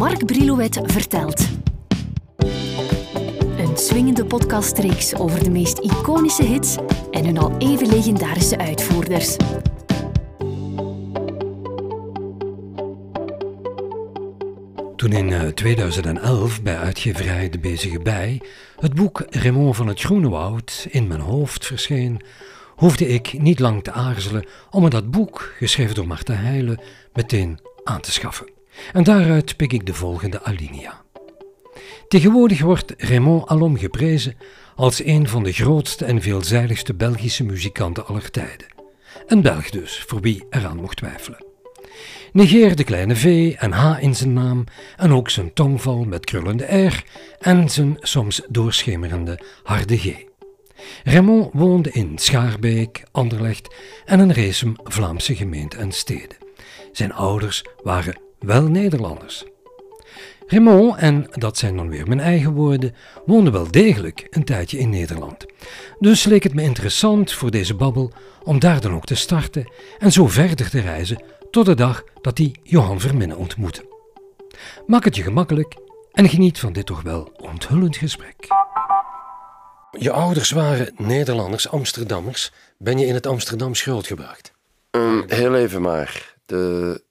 Mark Brilouet vertelt. Een swingende podcastreeks over de meest iconische hits en hun al even legendarische uitvoerders. Toen in 2011 eh, bij uitgeverij De Bezige Bij het boek Raymond van het Groene Woud in mijn hoofd verscheen, hoefde ik niet lang te aarzelen om me dat boek, geschreven door Marta Heijlen, meteen aan te schaffen. En daaruit pik ik de volgende alinea. Tegenwoordig wordt Raymond alom geprezen als een van de grootste en veelzijdigste Belgische muzikanten aller tijden. Een Belg dus, voor wie eraan mocht twijfelen. Negeer de kleine V en H in zijn naam en ook zijn tongval met krullende R en zijn soms doorschemerende harde G. Raymond woonde in Schaarbeek, Anderlecht en een reesem Vlaamse gemeenten en steden. Zijn ouders waren wel Nederlanders. Raymond, en dat zijn dan weer mijn eigen woorden, woonde wel degelijk een tijdje in Nederland. Dus leek het me interessant voor deze babbel om daar dan ook te starten en zo verder te reizen tot de dag dat hij Johan Verminnen ontmoette. Maak het je gemakkelijk en geniet van dit toch wel onthullend gesprek. Je ouders waren Nederlanders, Amsterdammers. Ben je in het Amsterdams grootgebracht? Um, heel even maar. De,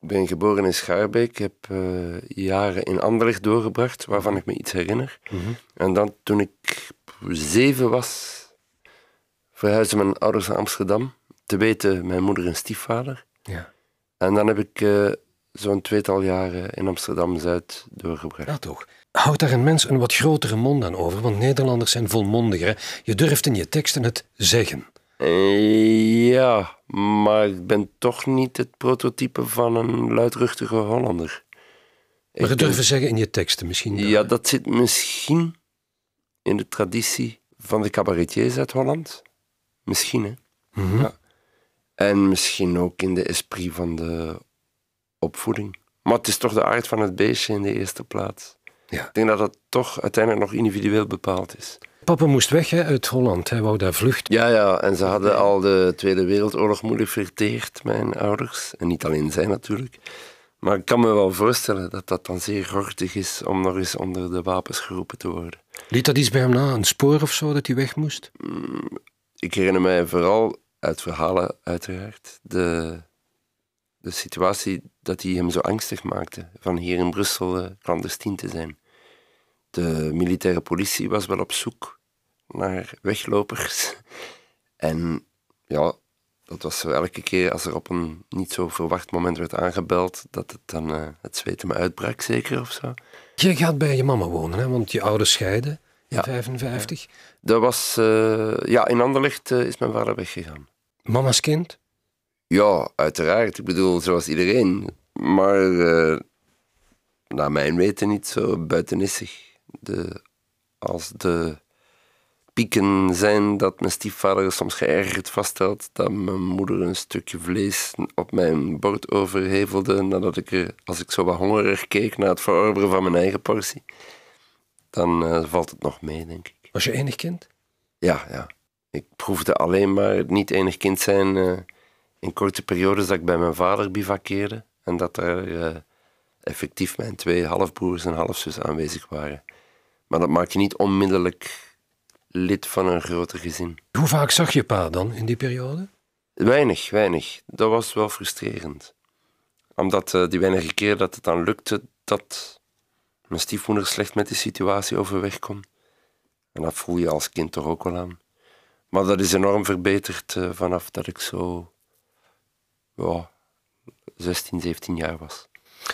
ik ben geboren in Schaarbeek. Ik heb uh, jaren in Anderlecht doorgebracht, waarvan ik me iets herinner. Mm -hmm. En dan, toen ik zeven was, verhuisden mijn ouders naar Amsterdam. Te weten, mijn moeder en stiefvader. Ja. En dan heb ik uh, zo'n tweetal jaren in Amsterdam-Zuid doorgebracht. Ja, toch. Houdt daar een mens een wat grotere mond aan over? Want Nederlanders zijn volmondiger. Je durft in je teksten het zeggen. Uh, ja, maar ik ben toch niet het prototype van een luidruchtige Hollander. Maar het durven zeggen in je teksten misschien? Dan. Ja, dat zit misschien in de traditie van de cabaretiers uit Holland. Misschien, hè. Mm -hmm. ja. En misschien ook in de esprit van de opvoeding. Maar het is toch de aard van het beestje in de eerste plaats. Ja. Ik denk dat dat toch uiteindelijk nog individueel bepaald is. Papa moest weg hè, uit Holland, hij wou daar vluchten. Ja, ja, en ze hadden al de Tweede Wereldoorlog moeilijk verteerd, mijn ouders. En niet alleen zij natuurlijk. Maar ik kan me wel voorstellen dat dat dan zeer gortig is om nog eens onder de wapens geroepen te worden. Liet dat iets bij hem na, een spoor of zo, dat hij weg moest? Mm, ik herinner mij vooral uit verhalen uiteraard, de, de situatie dat hij hem zo angstig maakte van hier in Brussel uh, clandestien te zijn. De militaire politie was wel op zoek naar weglopers. En ja, dat was zo elke keer als er op een niet zo verwacht moment werd aangebeld, dat het dan uh, het zweten me uitbrak, zeker of zo. Je gaat bij je mama wonen, hè? want je ouders scheiden in ja. 55. Ja. Dat was, uh, ja, in Anderlecht uh, is mijn vader weggegaan. Mama's kind? Ja, uiteraard. Ik bedoel, zoals iedereen. Maar uh, naar mijn weten niet zo buitenissig. De, als de pieken zijn dat mijn stiefvader soms geërgerd vaststelt dat mijn moeder een stukje vlees op mijn bord overhevelde nadat ik er, als ik zo wat hongerig keek naar het verorberen van mijn eigen portie, dan uh, valt het nog mee, denk ik. Was je enig kind? Ja, ja. Ik proefde alleen maar het niet enig kind zijn uh, in korte periodes dat ik bij mijn vader bivakkeerde en dat er uh, effectief mijn twee halfbroers en halfzus aanwezig waren. Maar dat maakt je niet onmiddellijk lid van een groter gezin. Hoe vaak zag je pa dan in die periode? Weinig, weinig. Dat was wel frustrerend. Omdat uh, die weinige keer dat het dan lukte dat mijn stiefmoeder slecht met die situatie overweg kon. En dat voel je als kind toch ook wel aan. Maar dat is enorm verbeterd uh, vanaf dat ik zo ja, 16, 17 jaar was.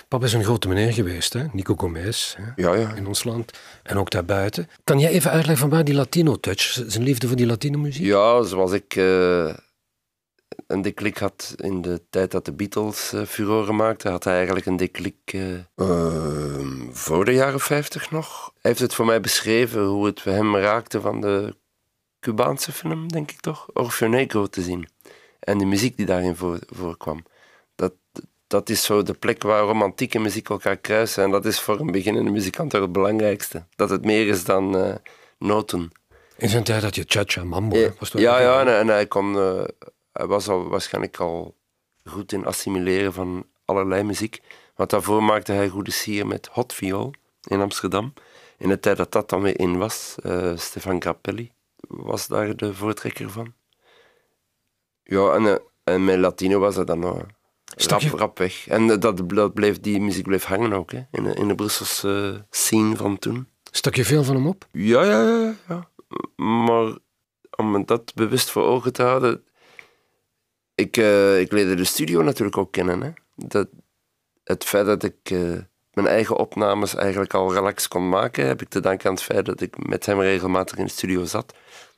Papa is een grote meneer geweest, hè? Nico Gomez, hè? Ja, ja. in ons land en ook daarbuiten. Kan jij even uitleggen van waar die Latino-touch, zijn liefde voor die Latino-muziek? Ja, zoals ik uh, een deklik had in de tijd dat de Beatles uh, furoren maakten, had hij eigenlijk een deklik uh, voor de jaren 50 nog. Hij heeft het voor mij beschreven hoe het hem raakte van de Cubaanse film, denk ik toch, Orfeo Negro te zien. En de muziek die daarin voor, voorkwam. Dat, dat is zo de plek waar romantieke muziek elkaar kruisen. En dat is voor een beginnende muzikant toch het belangrijkste. Dat het meer is dan uh, noten. In zijn tijd had je cha-cha, mambo. Ja, was ja, ja en, en, hij, kon, uh, hij was al waarschijnlijk al goed in assimileren van allerlei muziek. Want daarvoor maakte hij goede sier met Hot Viool in Amsterdam. In de tijd dat dat dan weer in was, uh, Stefan Grappelli was daar de voortrekker van. Ja, en, uh, en met Latino was dat dan nog rap, rap weg. En uh, dat, dat bleef, die muziek bleef hangen ook, hè, in, de, in de Brusselse scene van toen. Stak je veel van hem op? Ja, ja, ja. ja. Maar om dat bewust voor ogen te houden... Ik, uh, ik leerde de studio natuurlijk ook kennen. Hè. Dat, het feit dat ik uh, mijn eigen opnames eigenlijk al relax kon maken, heb ik te danken aan het feit dat ik met hem regelmatig in de studio zat.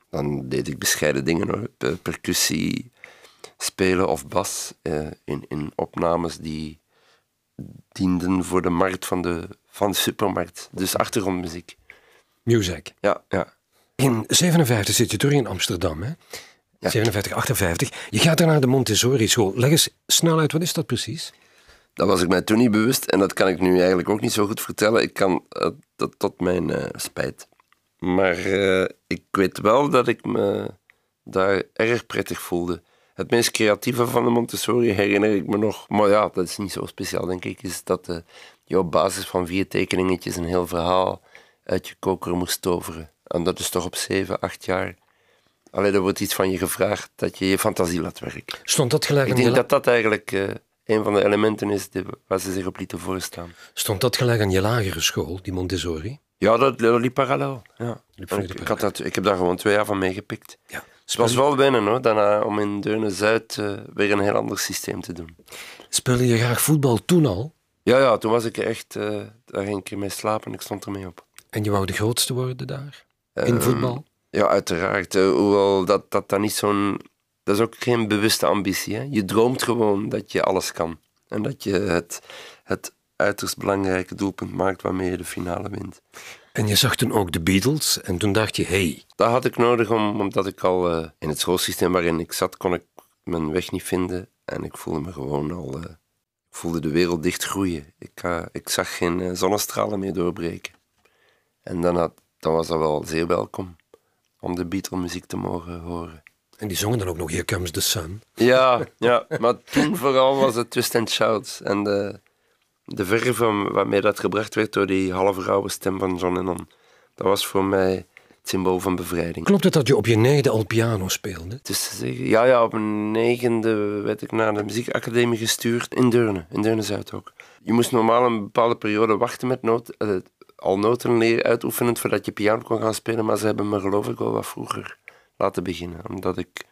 Dan deed ik bescheiden dingen hoor. Percussie spelen of bas uh, in, in opnames die dienden voor de markt van de, van de supermarkt. Dus achtergrondmuziek. Music. Ja, ja. In 57 zit je terug in Amsterdam, hè? Ja. 57, 58. Je gaat er naar de Montessori school. Leg eens snel uit, wat is dat precies? Dat was ik mij toen niet bewust en dat kan ik nu eigenlijk ook niet zo goed vertellen. Ik kan uh, dat tot mijn uh, spijt. Maar uh, ik weet wel dat ik me daar erg prettig voelde. Het meest creatieve van de Montessori herinner ik me nog, maar ja, dat is niet zo speciaal denk ik, is dat je op basis van vier tekeningetjes een heel verhaal uit je koker moest toveren. En dat is toch op zeven, acht jaar. Alleen er wordt iets van je gevraagd dat je je fantasie laat werken. Stond dat gelijk Ik denk dat dat eigenlijk uh, een van de elementen is die, waar ze zich op lieten voorstaan. Stond dat gelijk aan je lagere school, die Montessori? Ja, dat, dat liep parallel. Ja. Liep ik, ik, had dat, ik heb daar gewoon twee jaar van meegepikt. Ja. Het was wel wennen hoor, daarna om in Deurne-Zuid uh, weer een heel ander systeem te doen. Speelde je graag voetbal toen al? Ja, ja toen was ik echt, uh, daar ging ik mee slapen en ik stond ermee op. En je wou de grootste worden daar? In voetbal? Ja, uiteraard. Uh, hoewel dat, dat dan niet zo'n... Dat is ook geen bewuste ambitie. Hè? Je droomt gewoon dat je alles kan. En dat je het, het uiterst belangrijke doelpunt maakt waarmee je de finale wint. En je zag toen ook de Beatles en toen dacht je, hey. Dat had ik nodig om, omdat ik al uh, in het schoolsysteem waarin ik zat, kon ik mijn weg niet vinden. En ik voelde me gewoon al... Uh, ik voelde de wereld dicht groeien. Ik, uh, ik zag geen zonnestralen meer doorbreken. En dan, had, dan was dat wel zeer welkom om de Beatle-muziek te mogen horen. En die zongen dan ook nog Here Comes the Sun. Ja, ja maar toen vooral was het Twist and Shout. En de, de verve waarmee dat gebracht werd door die halve rauwe stem van John Lennon. Dat was voor mij het symbool van bevrijding. Klopt het dat je op je negende al piano speelde? Zeggen, ja, ja, op een negende werd ik naar de muziekacademie gestuurd in Deurne, in Deurne-Zuid ook. Je moest normaal een bepaalde periode wachten met noot, uh, al noten leren uitoefenen voordat je piano kon gaan spelen, maar ze hebben me geloof ik wel wat vroeger laten beginnen, omdat ik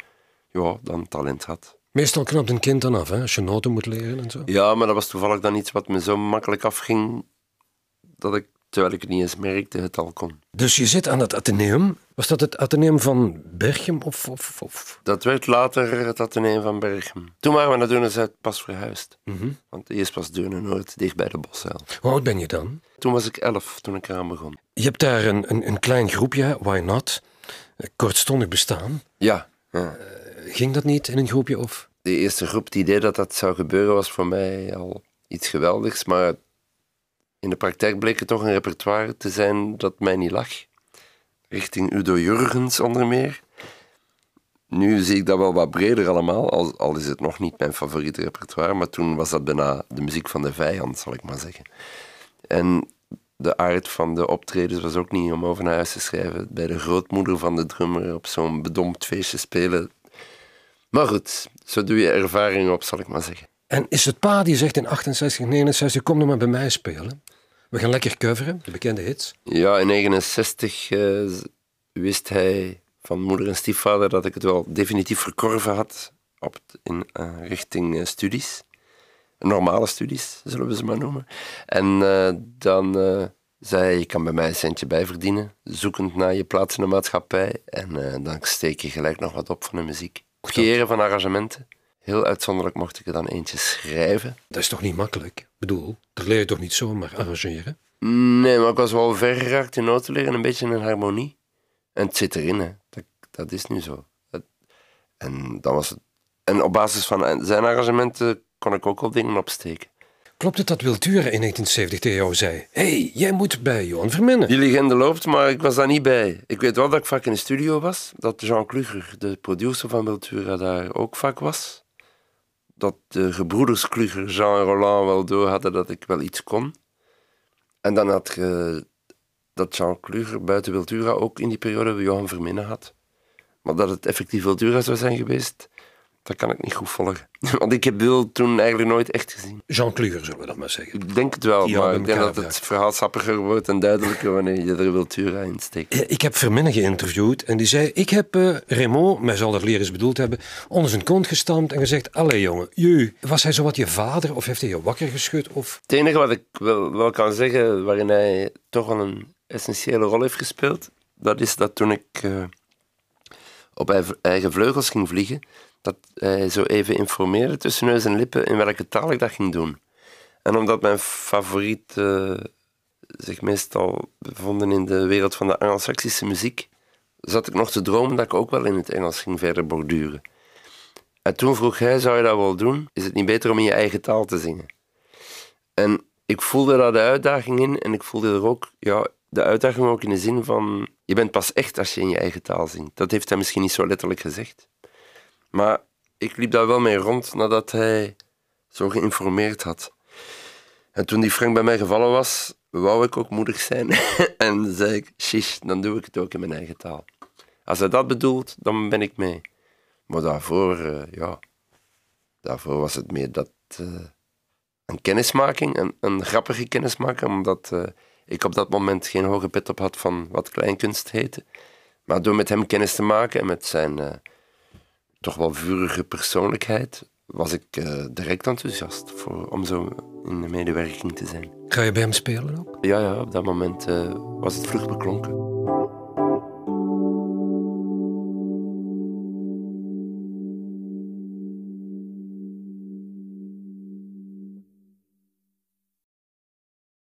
ja, dan talent had. Meestal knapt een kind dan af, hè, als je noten moet leren en zo. Ja, maar dat was toevallig dan iets wat me zo makkelijk afging, dat ik, terwijl ik het niet eens merkte, het al kon. Dus je zit aan het Atheneum. Was dat het Atheneum van Berchem? Of, of, of? Dat werd later het Atheneum van Berchem. Toen waren we naar Deurne-Zuid pas verhuisd. Mm -hmm. Want eerst was Deurne-Noord, dicht bij de Bosuil. Hoe oud ben je dan? Toen was ik elf, toen ik eraan begon. Je hebt daar een, een, een klein groepje, Why Not? Kortstondig bestaan. Ja. ja. Uh, ging dat niet in een groepje? Of? De eerste groep die deed dat dat zou gebeuren was voor mij al iets geweldigs. Maar in de praktijk bleek het toch een repertoire te zijn dat mij niet lag. Richting Udo Jurgens onder meer. Nu zie ik dat wel wat breder allemaal, al, al is het nog niet mijn favoriete repertoire. Maar toen was dat bijna de muziek van de vijand, zal ik maar zeggen. En de aard van de optredens was ook niet om over naar huis te schrijven. Bij de grootmoeder van de drummer op zo'n bedompt feestje spelen. Maar goed, zo doe je ervaring op, zal ik maar zeggen. En is het pa die zegt in 68, 69, kom nog maar bij mij spelen? We gaan lekker coveren, de bekende hits. Ja, in 69 uh, wist hij van moeder en stiefvader dat ik het wel definitief verkorven had op, in uh, richting uh, studies normale studies, zullen we ze maar noemen. En dan zei hij, je kan bij mij een centje bijverdienen, zoekend naar je plaats in de maatschappij. En dan steek je gelijk nog wat op van de muziek. Creëren van arrangementen. Heel uitzonderlijk mocht ik er dan eentje schrijven. Dat is toch niet makkelijk? Ik bedoel, dat leer je toch niet zomaar arrangeren? Nee, maar ik was wel ver geraakt in noten leren, een beetje in harmonie. En het zit erin, hè. Dat, dat is nu zo. en, dan was het, en op basis van zijn arrangementen kon ik ook al dingen opsteken. Klopt het dat Wiltura in 1970 tegen jou zei: hey, jij moet bij Johan Verminnen? Die legende loopt, maar ik was daar niet bij. Ik weet wel dat ik vaak in de studio was, dat Jean Kluger, de producer van Wiltura, daar ook vaak was. dat de gebroeders Kluger, Jean en Roland wel door hadden dat ik wel iets kon. En dan had je dat Jean Kluger buiten Wiltura ook in die periode Johan Verminnen had. Maar dat het effectief Wiltura zou zijn geweest, dat kan ik niet goed volgen. Want ik heb Wil toen eigenlijk nooit echt gezien. Jean Kluger, zullen we dat maar zeggen. Ik denk het wel, Die maar ik denk dat het verhaal sappiger wordt en duidelijker wanneer je er Wiltura in steekt. Ik heb Verminnen geïnterviewd en die zei: Ik heb eh Raymond, mij zal dat leren bedoeld hebben, onder zijn kont gestampt en gezegd: Allee jongen, ju, was hij zo wat je vader of heeft hij je wakker geschud? Of... Het enige wat ik wel, wel kan zeggen, waarin hij toch wel een essentiële rol heeft gespeeld, dat is dat toen ik eh, op eigen- vleugels ging vliegen, dat hij zo even informeerde tussen neus en lippen in welke taal ik dat ging doen. En omdat mijn favoriet zich meestal bevonden in de wereld van de Anglo-Saxische muziek, zat ik nog te dromen dat ik ook wel in het Engels ging verder borduren. En toen vroeg hij, zou je dat wel doen? Is het niet beter om in je eigen taal te zingen? En ik voelde daar de uitdaging in en ik voelde er ook ja, de uitdaging ook in de zin van je bent pas echt als je in je eigen taal zingt. Dat heeft hij misschien niet zo letterlijk gezegd. Maar ik liep daar wel mee rond nadat hij zo geïnformeerd had. En toen die Frank bij mij gevallen was, wou ik ook moedig zijn. en zei ik, shish, dan doe ik het ook in mijn eigen taal. Als hij dat bedoelt, dan ben ik mee. Maar daarvoor, eh, ja, daarvoor was het meer dat... eh, een kennismaking, een, een grappige kennismaking, omdat eh, ik op dat moment geen hoge pet op had van wat kleinkunst heette. Maar door met hem kennis te maken en met zijn eh, toch wel vurige persoonlijkheid, was ik eh, direct enthousiast voor, om zo in de medewerking te zijn. Ga je bij hem spelen ook? Ja, ja, op dat moment eh, was het vlug beklonken.